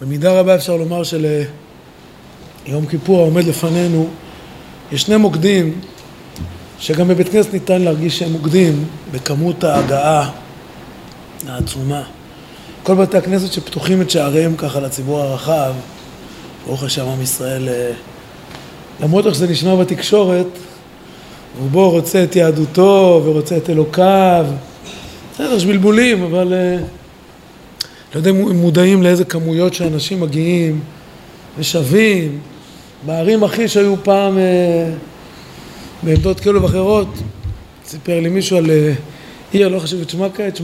במידה רבה אפשר לומר שליום כיפור העומד לפנינו יש שני מוקדים שגם בבית כנסת ניתן להרגיש שהם מוקדים בכמות ההגעה העצומה. כל בתי הכנסת שפתוחים את שעריהם ככה לציבור הרחב, ברוך השם עם ישראל, אה, למרות איך שזה נשמע בתקשורת, הוא בו רוצה את יהדותו ורוצה את אלוקיו, בסדר, יש בלבולים, אבל אה, לא יודע אם מודעים לאיזה כמויות שאנשים מגיעים ושווים. בערים הכי שהיו פעם אה, בעמדות כאלו ואחרות, סיפר לי מישהו על אה, עיר, לא חשוב את שמה כעת.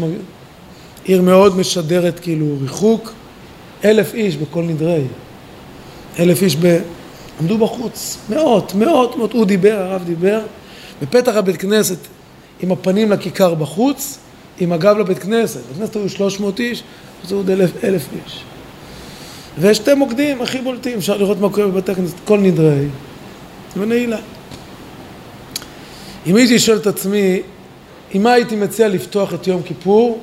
עיר מאוד משדרת כאילו ריחוק, אלף איש בכל נדרי, אלף איש ב... עמדו בחוץ, מאות, מאות, מאות, הוא דיבר, הרב דיבר, בפתח הבית כנסת עם הפנים לכיכר בחוץ, עם הגב לבית כנסת, בבית כנסת היו שלוש מאות איש, זה עוד אלף, אלף איש. ויש שתי מוקדים הכי בולטים, אפשר לראות מה קורה בבתי כנסת, כל נדרי ונעילה. אם הייתי שואל את עצמי, עם מה הייתי מציע לפתוח את יום כיפור,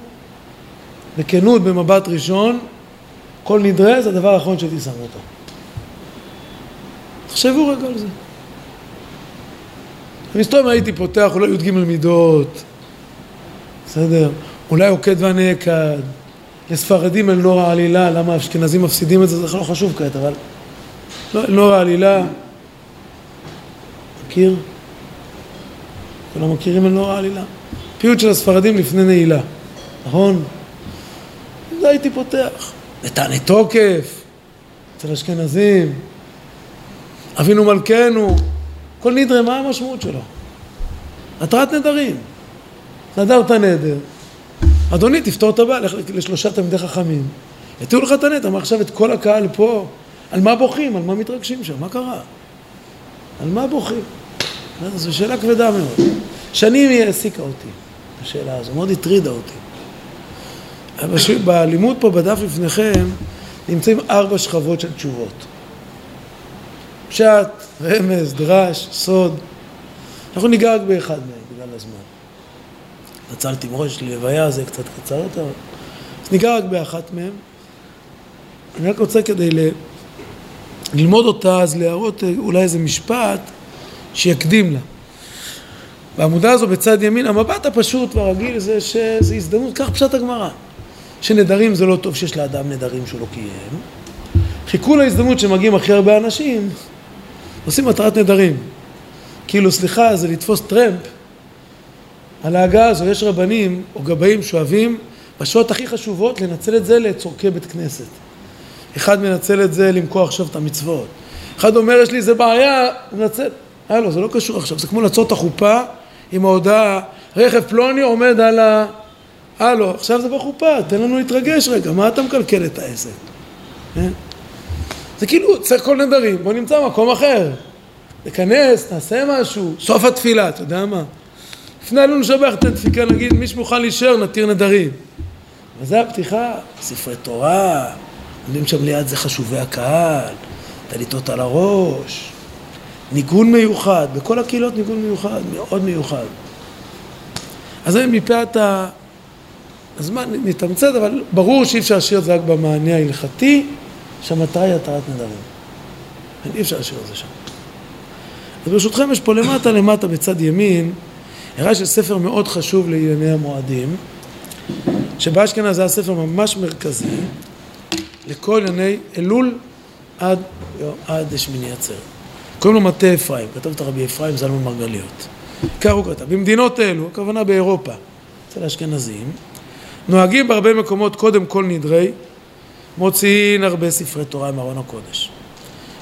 בכנות, במבט ראשון, כל נדרי זה הדבר האחרון שהייתי שם אותו. תחשבו רגע על זה. אני סתם הייתי פותח אולי י"ג מידות, בסדר? אולי עוקד ונעקד. לספרדים אין נורא עלילה, למה האשכנזים מפסידים את זה, זה לא חשוב כעת, אבל... לא, נורא עלילה. מכיר? כולם מכירים אין נורא עלילה? פיוט של הספרדים לפני נעילה, נכון? זה הייתי פותח. נתנה תוקף, אצל אשכנזים, אבינו מלכנו, כל נדרי, מה המשמעות שלו? התרת נדרים. נדר, אדוני, תפתור את הבעיה, לך לשלושה תלמידי חכמים, יתירו לך את הנטע, מה עכשיו את כל הקהל פה, על מה בוכים, על מה מתרגשים שם, מה קרה? על מה בוכים? זו שאלה כבדה מאוד. שנים היא העסיקה אותי, השאלה הזו, מאוד הטרידה אותי. בלימוד פה בדף לפניכם נמצאים ארבע שכבות של תשובות. פשט, רמז, דרש, סוד. אנחנו ניגע רק באחד מהם בגלל הזמן. נצלתי מראש ללוויה, זה קצת קצר יותר. אז ניגע רק באחת מהן. אני רק רוצה כדי ל... ללמוד אותה, אז להראות אה, אולי איזה משפט שיקדים לה. בעמודה הזו בצד ימין, המבט הפשוט והרגיל זה שזה הזדמנות, כך פשט הגמרא. שנדרים זה לא טוב שיש לאדם נדרים שהוא לא קיים. חיכו להזדמנות שמגיעים הכי הרבה אנשים, עושים מטרת נדרים. כאילו, סליחה, זה לתפוס טרמפ ההגעה הזו יש רבנים או גבאים שאוהבים בשעות הכי חשובות לנצל את זה לצורכי בית כנסת. אחד מנצל את זה למכור עכשיו את המצוות. אחד אומר יש לי איזה בעיה, מנצל. הלו, זה לא קשור עכשיו, זה כמו לעצור את החופה עם ההודעה, רכב פלוני עומד על ה... הלו, עכשיו זה בחופה, תן לנו להתרגש רגע, מה אתה מקלקל את העסק? אה? זה כאילו, צריך כל נדרים, בוא נמצא מקום אחר. נכנס, נעשה משהו, סוף התפילה, אתה יודע מה? לפני עלינו לשבח את הדפיקה, נגיד, מי שמוכן להישאר נתיר נדרים. וזה הפתיחה, ספרי תורה, עומדים שם ליד זה חשובי הקהל, טליתות על הראש, ניגון מיוחד, בכל הקהילות ניגון מיוחד, מאוד מיוחד. אז זה מפאת ה... הזמן נתמצת, אבל ברור שאי אפשר להשאיר את זה רק במענה ההלכתי, שהמטרה היא התרת נדרים. אי אפשר להשאיר את זה שם. אז ברשותכם יש פה למטה למטה בצד ימין הראה שספר מאוד חשוב לענייני המועדים, שבאשכנז זה היה ספר ממש מרכזי לכל ענייני אלול עד, עד שמיני עצרת. קוראים לו מטה אפרים, כתב את הרבי אפרים זלמן מרגליות. כך הוא כתב. במדינות אלו, הכוונה באירופה, אצל האשכנזים, נוהגים בהרבה מקומות קודם כל נדרי, מוציאים הרבה ספרי תורה מארון הקודש.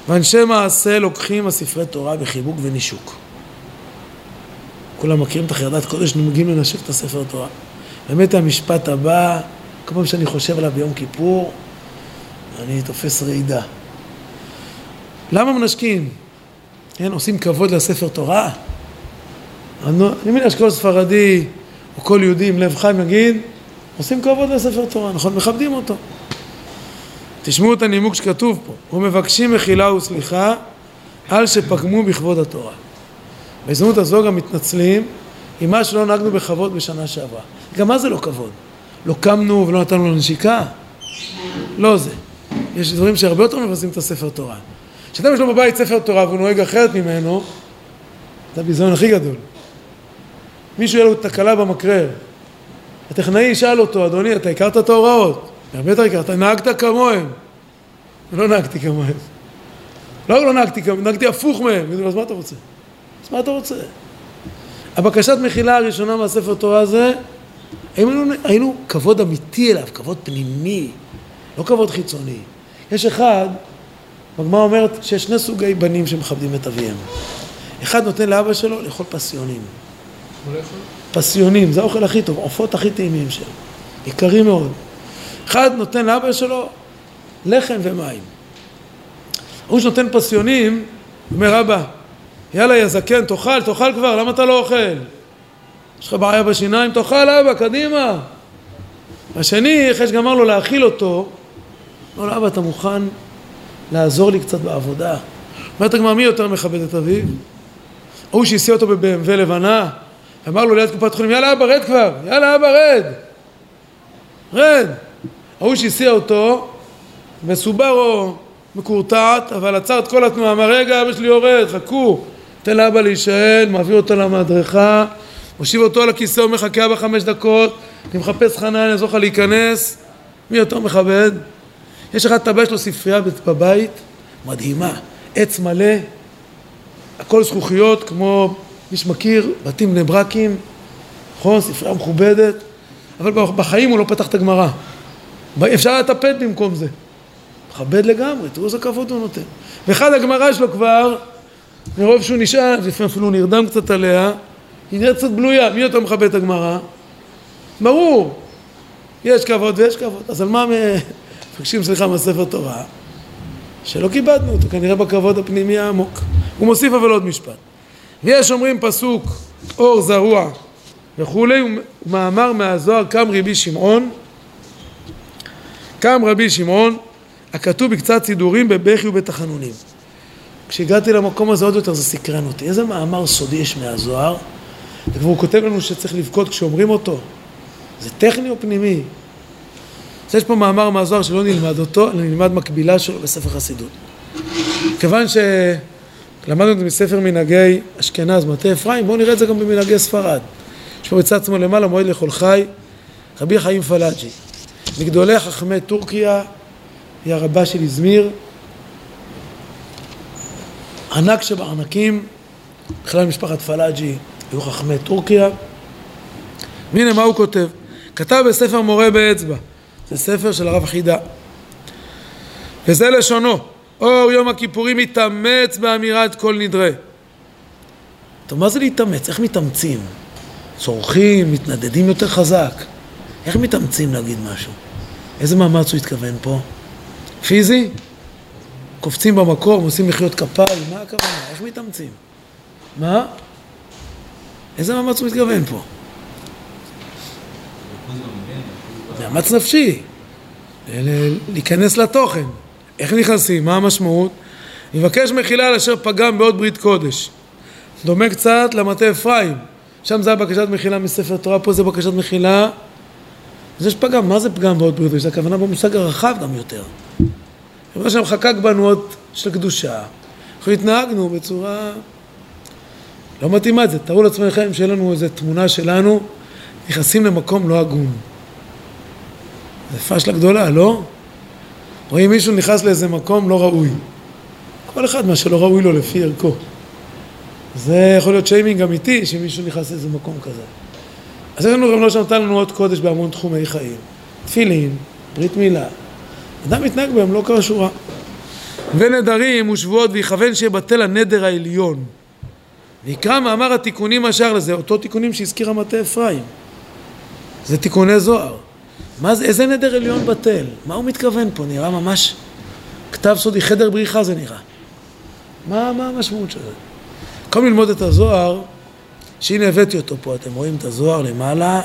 ואנשי מעשה לוקחים הספרי תורה בחיבוק ונישוק. כולם מכירים את החרדת קודש, מגיעים לנשק את הספר תורה. באמת המשפט הבא, כל פעם שאני חושב עליו ביום כיפור, אני תופס רעידה. למה מנשקים? כן, עושים כבוד לספר תורה? אני מניח שכל ספרדי או כל יהודי עם לב חיים יגיד, עושים כבוד לספר תורה, נכון? מכבדים אותו. תשמעו את הנימוק שכתוב פה, ומבקשים מחילה וסליחה על שפגמו בכבוד התורה. בהזדמנות הזו גם מתנצלים עם מה שלא נהגנו בכבוד בשנה שעברה. גם מה זה לא כבוד? לא קמנו ולא נתנו לו נשיקה? לא זה. יש דברים שהרבה יותר מבזים את הספר תורה. כשאדם יש לו בבית ספר תורה והוא נוהג אחרת ממנו, זה הביזיון הכי גדול. מישהו יהיה לו תקלה במקרר, הטכנאי ישאל אותו, אדוני, אתה הכרת את ההוראות? הרבה יותר הכרת, נהגת כמוהם. לא נהגתי כמוהם. לא לא נהגתי כמוהם, נהגתי הפוך מהם. אז מה אתה רוצה? אז מה אתה רוצה? הבקשת מחילה הראשונה מהספר תורה הזה, היינו, היינו כבוד אמיתי אליו, כבוד פנימי, לא כבוד חיצוני. יש אחד, הגמרא אומרת שיש שני סוגי בנים שמכבדים את אביהם. אחד נותן לאבא שלו לאכול פסיונים. פסיונים, זה האוכל הכי טוב, עופות הכי טעימים שלו, יקרים מאוד. אחד נותן לאבא שלו לחם ומים. הוא שנותן פסיונים, אומר אבא, יאללה יא זקן, תאכל, תאכל כבר, למה אתה לא אוכל? יש לך בעיה בשיניים? תאכל אבא, קדימה. השני, אחרי שגמר לו להאכיל אותו, אמר לו, אבא, אתה מוכן לעזור לי קצת בעבודה? אומרת הגמרא, מי יותר מכבד את אביו? ההוא שהסיע אותו ב-BMW לבנה, אמר לו ליד קופת חולים, יאללה אבא, רד כבר, יאללה אבא, רד. רד. ההוא שהסיע אותו, מסוברו מקורטעת, אבל עצר את כל התנועה, אמר, רגע, אבא שלי יורד, חכו. תן לאבא להישאל, מעביר אותו למדרכה, מושיב אותו על הכיסא, הוא מחכה אבא חמש דקות, אני מחפש חנן, אני אעזור לך להיכנס. מי יותר מכבד? יש אחד, טבע, יש לו ספרייה בבית, מדהימה, עץ מלא, הכל זכוכיות, כמו מי שמכיר, בתים בני ברקים, נכון? ספרייה מכובדת, אבל בחיים הוא לא פתח את הגמרא. אפשר לטפט במקום זה. מכבד לגמרי, תראו איזה כבוד הוא נותן. ואחד הגמרא שלו כבר, מרוב שהוא נשאל, לפעמים אפילו נרדם קצת עליה, היא נראית קצת בלויה, מי יותר מכבד את הגמרא? ברור, יש כבוד ויש כבוד. אז על מה מבקשים סליחה מהספר תורה? שלא כיבדנו אותו, כנראה בכבוד הפנימי העמוק. הוא מוסיף אבל עוד משפט. ויש אומרים פסוק אור זרוע וכולי, ומאמר מהזוהר קם רבי שמעון, קם רבי שמעון, הכתוב בקצת סידורים בבכי ובתחנונים. כשהגעתי למקום הזה עוד יותר זה סקרן אותי. איזה מאמר סודי יש מהזוהר? וכבר הוא כותב לנו שצריך לבכות כשאומרים אותו. זה טכני או פנימי? אז יש פה מאמר מהזוהר שלא נלמד אותו, אלא נלמד מקבילה שלו בספר חסידות. כיוון ש... למדנו את זה מספר מנהגי אשכנז, מטה אפרים, בואו נראה את זה גם במנהגי ספרד. יש פה בצד שמאל למעלה מועד לכל חי, רבי חיים פלאג'י. מגדולי חכמי טורקיה, היא הרבה של איזמיר, ענק שבענקים, בכלל משפחת פלאג'י היו חכמי טורקיה. והנה מה הוא כותב? כתב בספר מורה באצבע, זה ספר של הרב חידה. וזה לשונו, אור יום הכיפורים מתאמץ באמירת כל נדרי. טוב, מה זה להתאמץ? איך מתאמצים? צורכים, מתנדדים יותר חזק. איך מתאמצים להגיד משהו? איזה מאמץ הוא התכוון פה? פיזי? קופצים במקום, עושים מחיאות כפיים, מה הכוונה? איך מתאמצים? מה? איזה מאמץ הוא מתכוון פה? מאמץ נפשי, להיכנס לתוכן. איך נכנסים? מה המשמעות? מבקש מחילה על אשר פגם בעוד ברית קודש. דומה קצת למטה אפרים. שם זה היה בקשת מחילה מספר תורה, פה זה בקשת מחילה. אז יש פגם, מה זה פגם בעוד ברית קודש? הכוונה במושג הרחב גם יותר. מה שם חקק בנו עוד של קדושה. אנחנו התנהגנו בצורה לא מתאימה את זה. תארו לעצמכם שיהיה לנו איזו תמונה שלנו, נכנסים למקום לא הגון. זה פשלה גדולה, לא? רואים מישהו נכנס לאיזה מקום לא ראוי. כל אחד מה שלא ראוי לו לפי ערכו. זה יכול להיות שיימינג אמיתי שמישהו נכנס לאיזה מקום כזה. אז יש לנו גם לא שנתן לנו עוד קודש בהמון תחומי חיים. תפילין, ברית מילה. אדם מתנהג בהם לא כשורה. ונדרים ושבועות ויכוון שיבטל הנדר העליון. ויקרא מאמר התיקונים השאר לזה, אותו תיקונים שהזכיר המטה אפרים. זה תיקוני זוהר. מה זה, איזה נדר עליון בטל? מה הוא מתכוון פה? נראה ממש כתב סודי, חדר בריחה זה נראה. מה, מה המשמעות של זה? במקום ללמוד את הזוהר, שהנה הבאתי אותו פה, אתם רואים את הזוהר למעלה,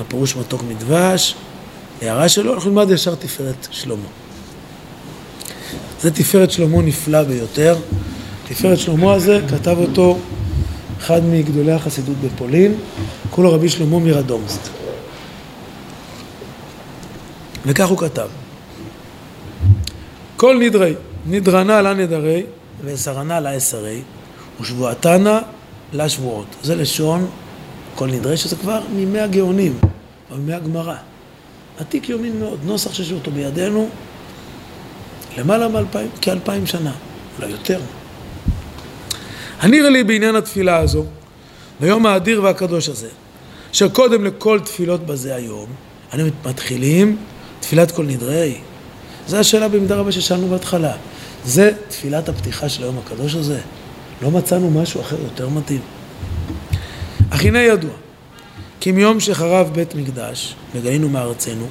בפירוש מתוק מדבש, הערה שלו, אנחנו נלמד ישר תפארת שלמה. זה תפארת שלמה נפלא ביותר. תפארת שלמה הזה, כתב אותו אחד מגדולי החסידות בפולין, כולו רבי שלמה מרדומסט. וכך הוא כתב: כל נדרי, נדרנה לה נדרי, ועשרנה לה עשרי, ושבועתנה לה שבועות. זה לשון כל נדרי, שזה כבר מימי הגאונים, או מימי הגמרא. עתיק יומין מאוד, נוסח שיש אותו בידינו למעלה מאלפיים, כאלפיים שנה, אולי יותר. הנראה לי בעניין התפילה הזו, ביום האדיר והקדוש הזה, שקודם לכל תפילות בזה היום, אנו מתחילים תפילת כל נדרי. זו השאלה במידה רבה ששאלנו בהתחלה. זה תפילת הפתיחה של היום הקדוש הזה. לא מצאנו משהו אחר יותר מתאים. אך הנה ידוע, כי מיום שחרב בית מקדש, וגלינו מארצנו,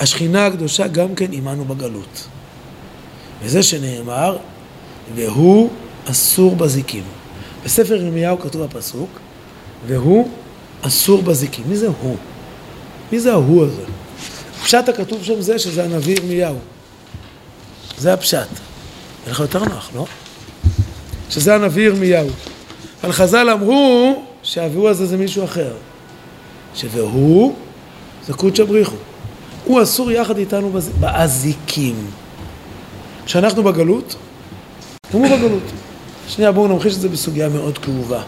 השכינה הקדושה גם כן עמנו בגלות. וזה שנאמר, והוא אסור בזיקים. בספר ירמיהו כתוב הפסוק, והוא אסור בזיקים. מי זה הוא? מי זה ההוא הזה? הפשט הכתוב שם זה שזה הנביא ירמיהו. זה הפשט. יהיה לך יותר נוח, לא? שזה הנביא ירמיהו. אבל חז"ל אמרו שה"הוא" הזה זה מישהו אחר. ש"והוא" זה קודשא בריחו. הוא אסור יחד איתנו בז... באזיקים. כשאנחנו בגלות, גם הוא בגלות. שנייה, בואו נמחיש את זה בסוגיה מאוד כאובה.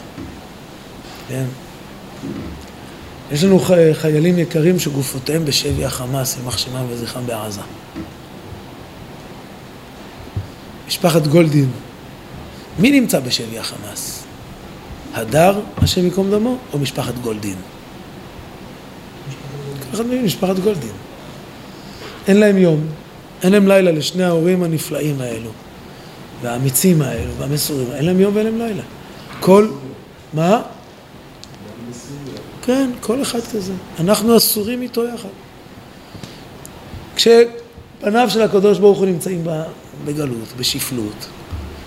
כן? יש לנו חיילים יקרים שגופותיהם בשבי החמאס, יימח שמם וזכרם בעזה. משפחת גולדין, מי נמצא בשבי החמאס? הדר, השם ייקום דמו, או משפחת גולדין? אחד מבין, משפחת גולדין. אין להם יום, אין להם לילה לשני ההורים הנפלאים האלו, והאמיצים האלו, והמסורים, אין להם יום ואין להם לילה. כל... מה? כן, כל אחד כזה. אנחנו אסורים איתו יחד. כשפניו של הקדוש ברוך הוא נמצאים בגלות, בשפלות,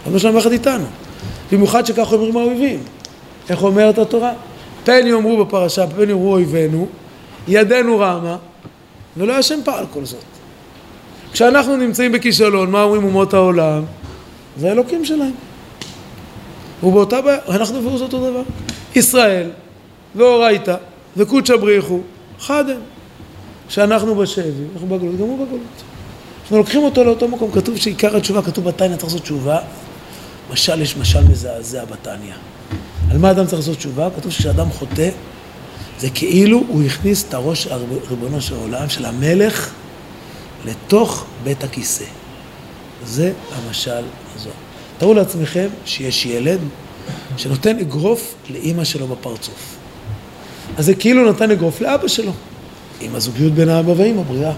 רבנו שלנו יחד איתנו. במיוחד שכך אומרים האויבים. איך אומרת התורה? פן יאמרו בפרשה, פן יאמרו אויבינו, ידנו רמה, ולא השם פעל כל זאת. כשאנחנו נמצאים בכישלון, מה אומרים אומות העולם? זה האלוקים שלהם. ובאותה בעיה, אנחנו והוא זה אותו דבר. ישראל ואורייתא וקודשא בריחו, חד הם. כשאנחנו בשבי, אנחנו בגלות, גם הוא בגלות. אנחנו לוקחים אותו לאותו מקום, כתוב שעיקר התשובה, כתוב בתניא צריך לעשות תשובה, משל יש משל מזעזע בתניא. על מה אדם צריך לעשות תשובה? כתוב שכשאדם חוטא, זה כאילו הוא הכניס את הראש ריבונו של העולם, של המלך, לתוך בית הכיסא. זה המשל הזו. תארו לעצמכם שיש ילד שנותן אגרוף לאימא שלו בפרצוף. אז זה כאילו נתן אגרוף לאבא שלו, עם הזוגיות בין האבא ואימא, בריאה.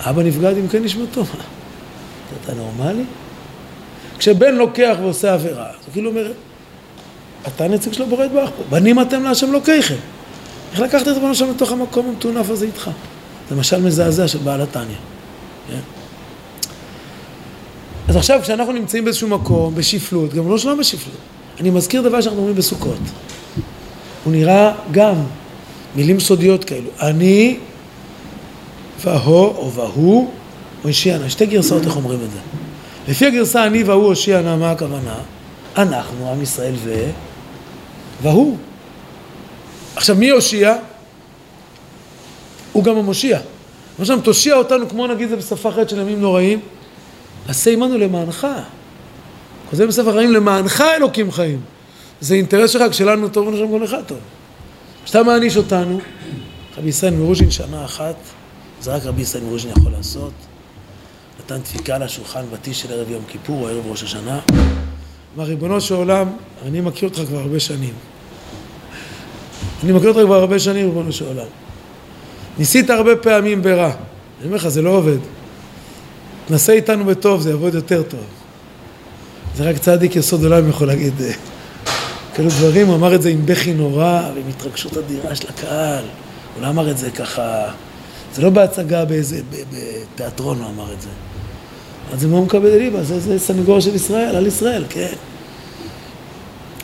אבא נפגע אם כן נשמתו. אתה נורמלי? כשבן לוקח ועושה עבירה, זה כאילו אומר, אתה נציג של הבורא יתברך פה, בנים אתם להשם לוקיכם. איך לקחת את בנו שם לתוך המקום המטונף הזה איתך? זה משל מזעזע של בעל התניא. כן? אז עכשיו כשאנחנו נמצאים באיזשהו מקום, בשפלות, גם לא שלום בשפלות, אני מזכיר דבר שאנחנו אומרים בסוכות. הוא נראה גם מילים סודיות כאלו. אני והו או והוא הושיענה. שתי גרסאות איך אומרים את זה. לפי הגרסה אני והוא הושיענה, מה הכוונה? אנחנו, עם ישראל ו... והוא. עכשיו, מי הושיע? הוא גם המושיע. למשל, תושיע אותנו, כמו נגיד זה בשפה אחרת של ימים נוראים, עשה עמנו למענך. כותב בספר חיים, למענך אלוקים חיים. זה אינטרס שלך, כשלנו טוב, ונשם כל אחד טוב. כשאתה מעניש אותנו, רבי ישראל מרוז'ין שנה אחת, זה רק רבי ישראל מרוז'ין יכול לעשות. נתן דפיקה לשולחן בטיש של ערב יום כיפור או ערב ראש השנה. אמר, ריבונו של עולם, אני מכיר אותך כבר הרבה שנים. אני מכיר אותך כבר הרבה שנים, ריבונו של עולם. ניסית הרבה פעמים ברע. אני אומר לך, זה לא עובד. תנסה איתנו בטוב, זה יעבוד יותר טוב. זה רק צדיק יסוד עולם יכול להגיד אה, כאלו דברים, הוא אמר את זה עם בכי נורא ועם התרגשות אדירה של הקהל. הוא לא אמר את זה ככה, זה לא בהצגה באיזה, בתיאטרון הוא אמר את זה. אז זה מאוד מקבל ליבה, זה, זה סנגור של ישראל, על ישראל, כן.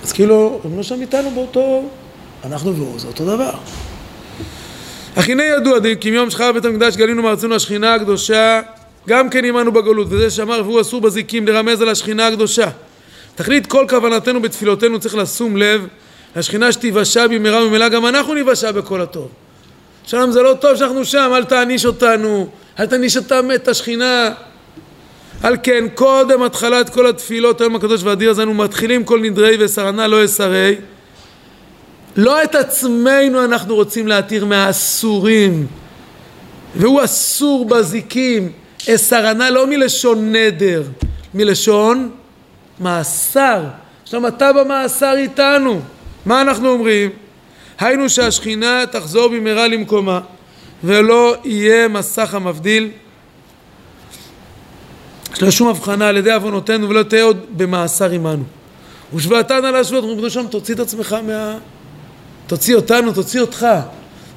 אז כאילו, הם לא שם איתנו באותו, אנחנו והוא, זה אותו דבר. אך הנה ידוע, כי מיום שחרר בית המקדש גלינו מארצנו השכינה הקדושה, גם כן עמנו בגלות, וזה שאמר והוא אסור בזיקים לרמז על השכינה הקדושה. תכלית כל כוונתנו בתפילותינו צריך לשום לב לשכינה שתיוושע במהרה וממילא גם אנחנו ניוושע בכל הטוב. שלום זה לא טוב שאנחנו שם, אל תעניש אותנו, אל תעניש את השכינה. על כן, קודם התחלת כל התפילות, היום הקדוש והאדיר הזה, אנו מתחילים כל נדרי וסרנה לא אסרי. לא את עצמנו אנחנו רוצים להתיר מהאסורים, והוא אסור בזיקים, אסרנה לא מלשון נדר, מלשון מאסר. עכשיו אתה במאסר איתנו. מה אנחנו אומרים? היינו שהשכינה תחזור במהרה למקומה ולא יהיה מסך המבדיל יש לה שום הבחנה על ידי עוונותינו ולא תהיה עוד במאסר עמנו. ושבעתן על השבועות, אומרים שם תוציא את עצמך מה... תוציא אותנו, תוציא אותך,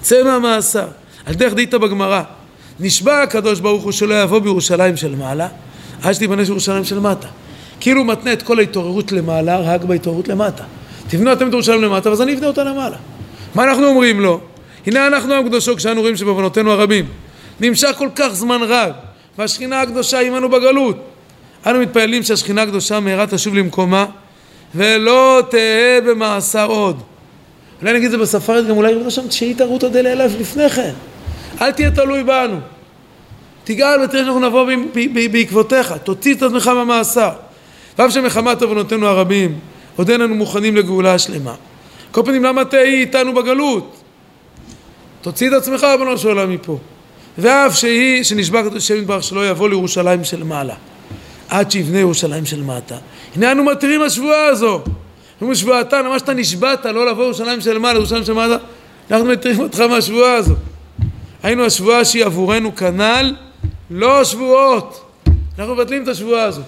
צא מהמאסר. על דרך דאיתא בגמרא, נשבע הקדוש ברוך הוא שלא יבוא בירושלים של מעלה, עד שתיבנה ירושלים של מטה. כאילו מתנה את כל ההתעוררות למעלה רק בהתעוררות למטה. תבנו אתם את ירושלים למטה, ואז אני אבנה אותה למעלה. מה אנחנו אומרים לו? הנה אנחנו עם קדושו כשאנו רואים שבעוונותינו הרבים נמשך כל כך זמן רב והשכינה הקדושה עמנו בגלות. אנו מתפללים שהשכינה הקדושה מהרה תשוב למקומה ולא תהא במאסר עוד. אולי נגיד את זה בספרת גם אולי שם תשאי תרותא דלאלף לפני כן. אל תהיה תלוי בנו. תגאל ותראה שאנחנו נבוא בעקבותיך, תוציא את עצמך במאסר. ואף שמחמת עוונותינו הרבים, עוד אין לנו מוכנים לגאולה השלמה. כל פנים, למה תהי איתנו בגלות? תוציא את עצמך, רבנו של עולם, מפה. ואף שהיא, שנשבע קדוש השם יתברך שלא יבוא לירושלים של מעלה, עד שיבנה ירושלים של מטה. הנה אנו מתירים השבועה הזו. אומרים שבועתן, מה שאתה נשבעת לא לבוא לירושלים של מעלה, לירושלים של מטה, אנחנו מתירים אותך מהשבועה הזו. היינו השבועה שהיא עבורנו כנ"ל, לא השבועות. אנחנו מבטלים את השבועה הזו.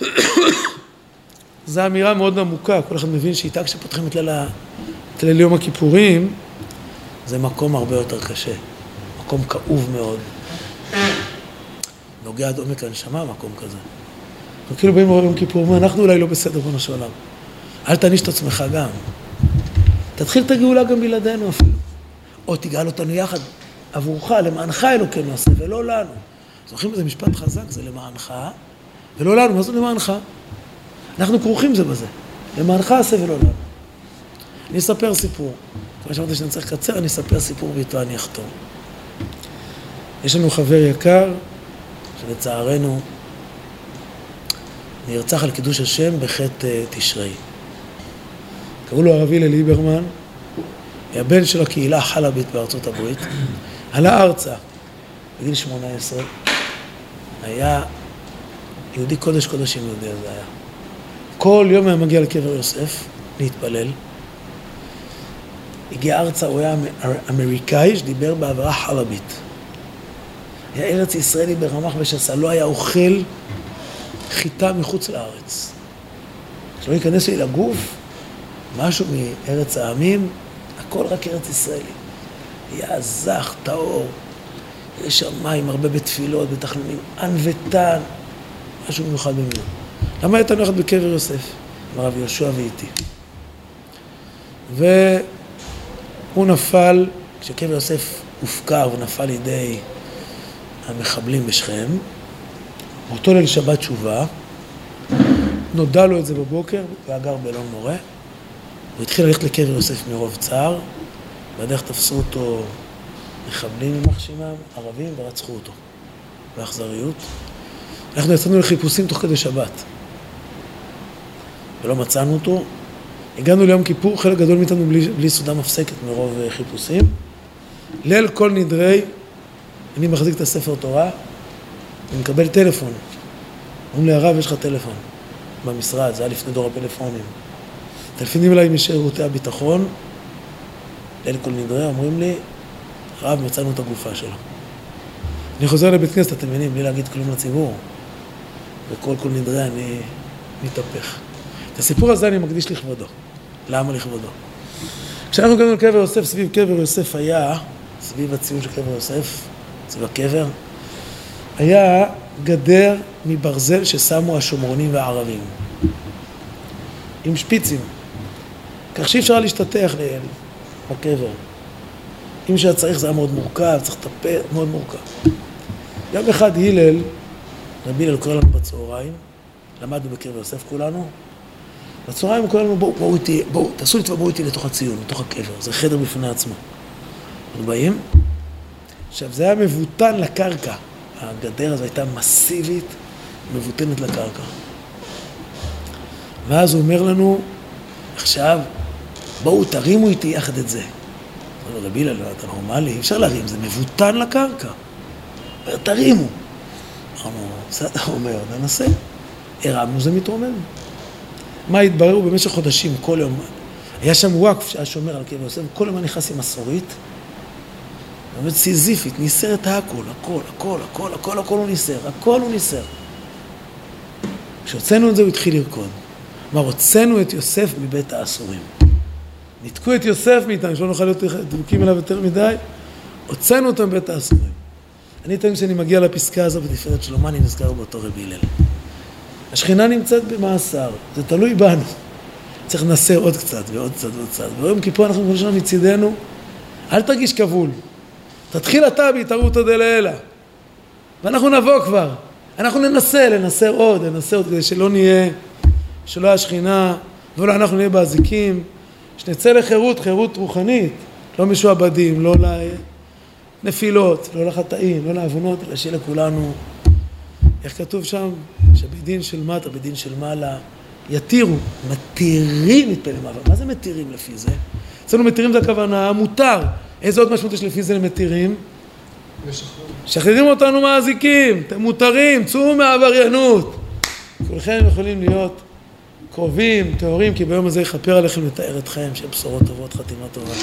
זו אמירה מאוד עמוקה, כל אחד מבין שאיתה כשפותחים את ליל יום הכיפורים, זה מקום הרבה יותר קשה. מקום כאוב מאוד. נוגע עד עומק הנשמה, מקום כזה. אנחנו כאילו באים ביום כיפור, אנחנו אולי לא בסדר בנו של עולם. אל תעניש את עצמך גם. תתחיל את הגאולה גם בלעדינו אפילו. או תגאל אותנו יחד, עבורך, למענך אלוקינו עשה, ולא לנו. זוכרים איזה משפט חזק? זה למענך, ולא לנו. מה זה למענך? אנחנו כרוכים זה בזה. למענך עשה ולא לנו. אני אספר סיפור. כמו שאמרתי שאני צריך לקצר, אני אספר סיפור ואיתו אני אחתום. יש לנו חבר יקר, שלצערנו נרצח על קידוש השם בחטא אה, תשרי. קראו לו הרב הלל ליברמן, היה בן של הקהילה החלבית בארצות הברית, עלה ארצה בגיל 18, היה יהודי קודש קודשים יהודי זה היה. כל יום היה מגיע לקבר יוסף להתפלל. הגיע ארצה, הוא היה אמריקאי שדיבר בעברה חלבית. היה ארץ ישראלי ברמ"ח ושסה, לא היה אוכל חיטה מחוץ לארץ. שלא ייכנס לי לגוף משהו מארץ העמים, הכל רק ארץ ישראלי. היה זך, טהור, יש שם מים הרבה בתפילות, בתחנונים, ענוותן, משהו מיוחד במינו. למה הייתה נוחת בקבר יוסף? עם הרב יהושע ואיתי. והוא נפל, כשקבר יוסף הופקר ונפל לידי המחבלים בשכם, באותו ליל שבת תשובה, נודע לו את זה בבוקר, והיה גר באלון מורה, הוא התחיל ללכת לקבר יוסף מרוב צער, בדרך תפסו אותו מחבלים יימח שמם, ערבים, ורצחו אותו באכזריות. אנחנו יצאנו לחיפושים תוך כדי שבת, ולא מצאנו אותו. הגענו ליום כיפור, חלק גדול מאיתנו בלי, בלי סעודה מפסקת מרוב אה, חיפושים. ליל כל נדרי אני מחזיק את הספר תורה, אני מקבל טלפון. אומרים לי, הרב, יש לך טלפון במשרד, זה היה לפני דור הפלאפונים. טלפונים אליי משירותי הביטחון, ליל כל נדרי, אומרים לי, הרב, מצאנו את הגופה שלו. אני חוזר לבית כנסת, אתם מבינים, בלי להגיד כלום לציבור. וכל כל נדרי אני מתהפך. את הסיפור הזה אני מקדיש לכבודו. למה לכבודו? כשאנחנו הגענו לקבר יוסף, סביב קבר יוסף היה, סביב הציון של קבר יוסף, סביב הקבר, היה גדר מברזל ששמו השומרונים והערבים, עם שפיצים, כך שאי אפשר להשתטח בקבר. אם שהיה צריך זה היה מאוד מורכב, צריך לטפל, מאוד מורכב. יום אחד הלל, רבי הלל קורא לנו בצהריים, למדנו בקרב יוסף כולנו, בצהריים הוא קורא לנו בואו, בואו איתי, בואו, תעשו לי טובה, בואו איתי לתוך הציון, לתוך הקבר, זה חדר בפני עצמו. אנחנו באים? עכשיו, זה היה מבוטן לקרקע. הגדר הזו הייתה מסיבית, מבוטנת לקרקע. ואז הוא אומר לנו, עכשיו, בואו תרימו איתי יחד את זה. אמרנו, רבי הלל, אתה נורמלי, אי אפשר להרים, זה מבוטן לקרקע. אומר, תרימו. אמרנו, בסדר, אומר, ננסה. הרמנו, זה מתרומם. מה התברר במשך חודשים, כל יום. היה שם וואקף שהיה שומר על קבר יוסף, כל יום אני נכנס עם מסורית. באמת סיזיפית, ניסר את הכל, הכל, הכל, הכל, הכל, הכל הוא ניסר, הכל הוא ניסר. כשהוצאנו את זה הוא התחיל לרקוד. כלומר, הוצאנו את יוסף מבית האסורים. ניתקו את יוסף מאיתנו, שלא נוכל להיות דבוקים אליו יותר מדי, הוצאנו אותו מבית האסורים. אני תמיד כשאני מגיע לפסקה הזו בתפארת שלמה, אני נזכר באותו רבי הלל. השכינה נמצאת במאסר, זה תלוי בנו. צריך לנסר עוד קצת ועוד קצת ועוד קצת. ביום כיפור אנחנו כל שנה מצידנו, אל תרגיש כבול. תתחיל אתה בהתערותא דלעילא. ואנחנו נבוא כבר. אנחנו ננסה, לנסר עוד, לנסר עוד, כדי שלא נהיה, שלא השכינה, ולא אנחנו נהיה באזיקים. שנצא לחירות, חירות רוחנית, לא משועבדים, לא לנפילות, לא לחטאים, לא לעוונות, אלא שיהיה לכולנו, איך כתוב שם? שבדין של מטה, בדין של מעלה, יתירו, מתירים את פלא מוות. מה זה מתירים לפי זה? אצלנו מתירים זה הכוונה, מותר. איזה עוד משמעות יש לפי זה למתירים? משחררים אותנו מהאזיקים, אתם מותרים, צאו מהעבריינות. כולכם יכולים להיות קרובים, טהורים, כי ביום הזה יכפר עליכם לתאר אתכם, שיהיה בשורות טובות, חתימה טובה.